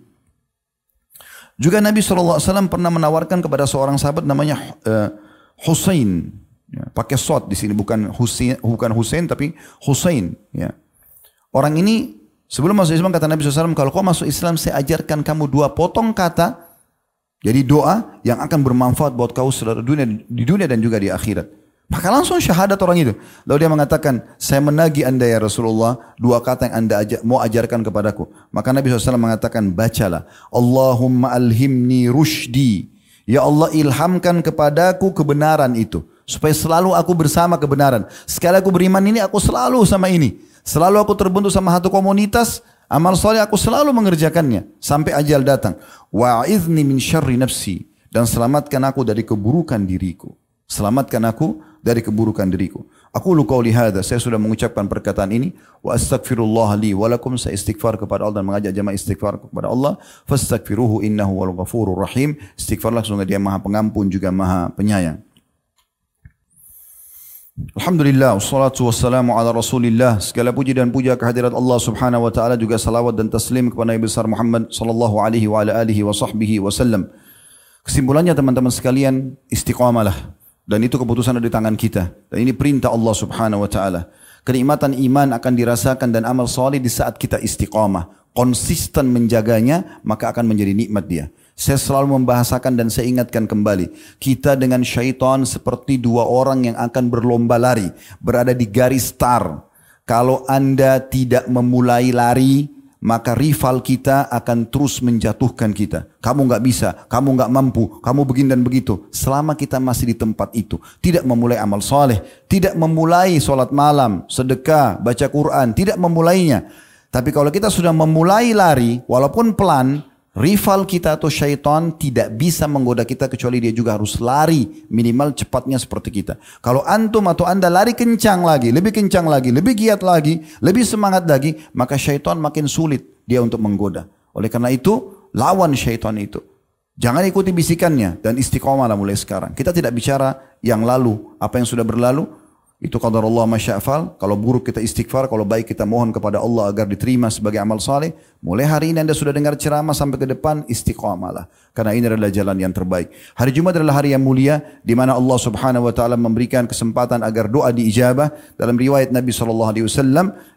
Juga Nabi SAW pernah menawarkan kepada seorang sahabat namanya uh, Husain Ya, pakai sod di sini bukan Husain, bukan Husain tapi Husain. Ya. Orang ini sebelum masuk Islam kata Nabi SAW kalau kau masuk Islam saya ajarkan kamu dua potong kata jadi doa yang akan bermanfaat buat kau dunia di dunia dan juga di akhirat. Maka langsung syahadat orang itu. Lalu dia mengatakan, saya menagi anda ya Rasulullah, dua kata yang anda ajar, mau ajarkan kepadaku. Maka Nabi SAW mengatakan, bacalah. Allahumma alhimni rushdi. Ya Allah ilhamkan kepadaku kebenaran itu. Supaya selalu aku bersama kebenaran. Sekali aku beriman ini, aku selalu sama ini. Selalu aku terbentuk sama satu komunitas, amal soleh aku selalu mengerjakannya. Sampai ajal datang. Wa'idhni min syarri nafsi. Dan selamatkan aku dari keburukan diriku. Selamatkan aku dari keburukan diriku. Aku lu lihada, saya sudah mengucapkan perkataan ini. Wa astagfirullah li walakum, saya istighfar kepada Allah dan mengajak jemaah istighfar kepada Allah. Fastaghfiruhu innahu wal ghafurur rahim. Istighfarlah sungguh dia maha pengampun juga maha penyayang. Alhamdulillah, wassalatu wassalamu ala rasulillah Segala puji dan puja kehadirat Allah subhanahu wa ta'ala Juga salawat dan taslim kepada Nabi besar Muhammad sallallahu alaihi wa ala alihi wa sahbihi wasallam Kesimpulannya teman-teman sekalian, istiqamalah. Dan itu keputusan ada di tangan kita. Dan ini perintah Allah subhanahu wa ta'ala. Kenikmatan iman akan dirasakan dan amal soleh di saat kita istiqamah. Konsisten menjaganya, maka akan menjadi nikmat dia. Saya selalu membahasakan dan saya ingatkan kembali. Kita dengan syaitan seperti dua orang yang akan berlomba lari. Berada di garis start. Kalau anda tidak memulai lari, maka rival kita akan terus menjatuhkan kita. Kamu nggak bisa, kamu nggak mampu, kamu begini dan begitu. Selama kita masih di tempat itu, tidak memulai amal soleh, tidak memulai sholat malam, sedekah, baca Quran, tidak memulainya. Tapi kalau kita sudah memulai lari, walaupun pelan, rival kita atau syaitan tidak bisa menggoda kita kecuali dia juga harus lari minimal cepatnya seperti kita. Kalau antum atau anda lari kencang lagi, lebih kencang lagi, lebih giat lagi, lebih semangat lagi, maka syaitan makin sulit dia untuk menggoda. Oleh karena itu, lawan syaitan itu. Jangan ikuti bisikannya dan istiqomahlah mulai sekarang. Kita tidak bicara yang lalu, apa yang sudah berlalu, itu qadar Allah masya'fal. Kalau buruk kita istighfar, kalau baik kita mohon kepada Allah agar diterima sebagai amal saleh. Mulai hari ini anda sudah dengar ceramah sampai ke depan, istiqamalah. Karena ini adalah jalan yang terbaik. Hari Jumat adalah hari yang mulia, di mana Allah subhanahu wa ta'ala memberikan kesempatan agar doa diijabah. Dalam riwayat Nabi SAW,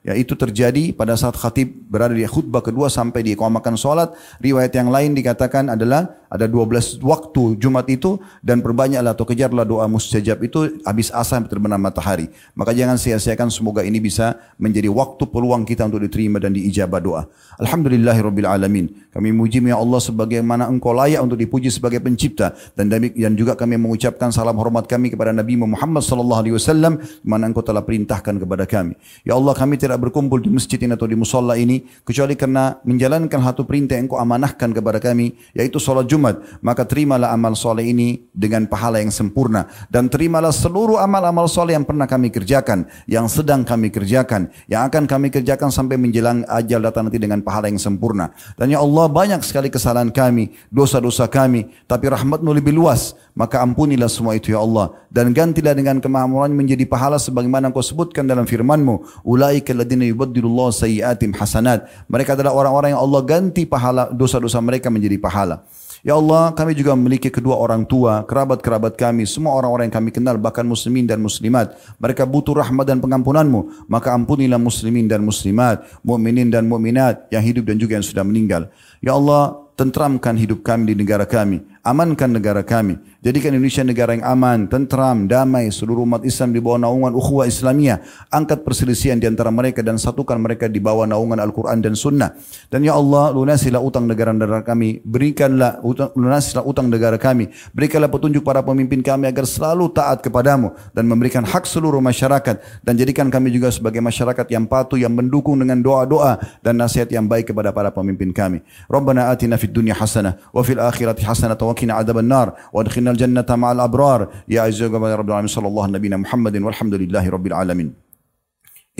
yaitu terjadi pada saat khatib berada di khutbah kedua sampai diiqamakan sholat. Riwayat yang lain dikatakan adalah ada 12 waktu Jumat itu dan perbanyaklah atau kejarlah doa mustajab itu habis asar terbenam matahari. Maka jangan sia-siakan semoga ini bisa menjadi waktu peluang kita untuk diterima dan diijabah doa. Alhamdulillahirabbil alamin. Kami muji ya Allah sebagaimana Engkau layak untuk dipuji sebagai pencipta dan dan juga kami mengucapkan salam hormat kami kepada Nabi Muhammad wasallam mana Engkau telah perintahkan kepada kami. Ya Allah kami tidak berkumpul di masjid ini atau di musalla ini kecuali karena menjalankan satu perintah yang Engkau amanahkan kepada kami yaitu salat Jumat. Maka terimalah amal soleh ini dengan pahala yang sempurna dan terimalah seluruh amal-amal soleh yang pernah kami kerjakan, yang sedang kami kerjakan, yang akan kami kerjakan sampai menjelang ajal datang nanti dengan pahala yang sempurna. Dan ya Allah banyak sekali kesalahan kami, dosa-dosa kami, tapi rahmatmu lebih luas. Maka ampunilah semua itu ya Allah. Dan gantilah dengan kemahmuran menjadi pahala sebagaimana kau sebutkan dalam firmanmu. Ulaika ladina yubaddilullah sayyiatim hasanat. Mereka adalah orang-orang yang Allah ganti pahala dosa-dosa mereka menjadi pahala. Ya Allah, kami juga memiliki kedua orang tua, kerabat-kerabat kami, semua orang-orang yang kami kenal, bahkan muslimin dan muslimat. Mereka butuh rahmat dan pengampunanmu. Maka ampunilah muslimin dan muslimat, mu'minin dan mu'minat yang hidup dan juga yang sudah meninggal. Ya Allah, tentramkan hidup kami di negara kami. Amankan negara kami. Jadikan Indonesia negara yang aman, tentram, damai. Seluruh umat Islam di bawah naungan ukhuwah Islamiyah. Angkat perselisihan di antara mereka dan satukan mereka di bawah naungan Al-Quran dan Sunnah. Dan ya Allah, lunasilah utang negara-negara kami. Berikanlah utang, lunasilah utang negara kami. Berikanlah petunjuk para pemimpin kami agar selalu taat kepadamu. Dan memberikan hak seluruh masyarakat. Dan jadikan kami juga sebagai masyarakat yang patuh, yang mendukung dengan doa-doa dan nasihat yang baik kepada para pemimpin kami. Rabbana atina fid dunya hasanah wa fil akhirati hasanah وقنا عذاب النار وادخلنا الجنة مع الأبرار. يا عزيزي يا رب العالمين صلى الله نبينا محمد والحمد لله رب العالمين.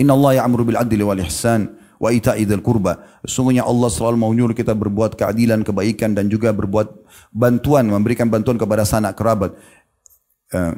إن الله يعمر بالعدل والإحسان وإيتاء ذي القربى. Sesungguhnya Allah selalu menyuruh kita berbuat keadilan, kebaikan dan juga berbuat bantuan, memberikan bantuan kepada sanak kerabat. Uh,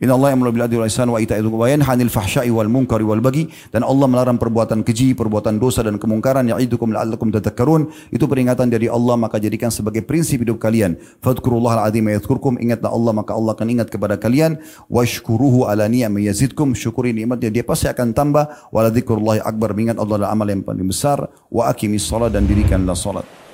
Inna Allah yang adli wal ihsan wa ita'i wa yanha 'anil fahsya'i wal munkari wal bagi dan Allah melarang perbuatan keji, perbuatan dosa dan kemungkaran ya'idukum la'allakum tadhakkarun. Itu peringatan dari Allah maka jadikan sebagai prinsip hidup kalian. Fadhkurullaha al-'azim yadhkurkum. Ingatlah Allah maka Allah akan ingat kepada kalian. Washkuruhu ala ni'am yazidkum. Syukuri nikmatnya dia pasti akan tambah. Wa akbar. Ingat Allah adalah amal yang paling besar. Wa aqimis salat dan dirikanlah salat.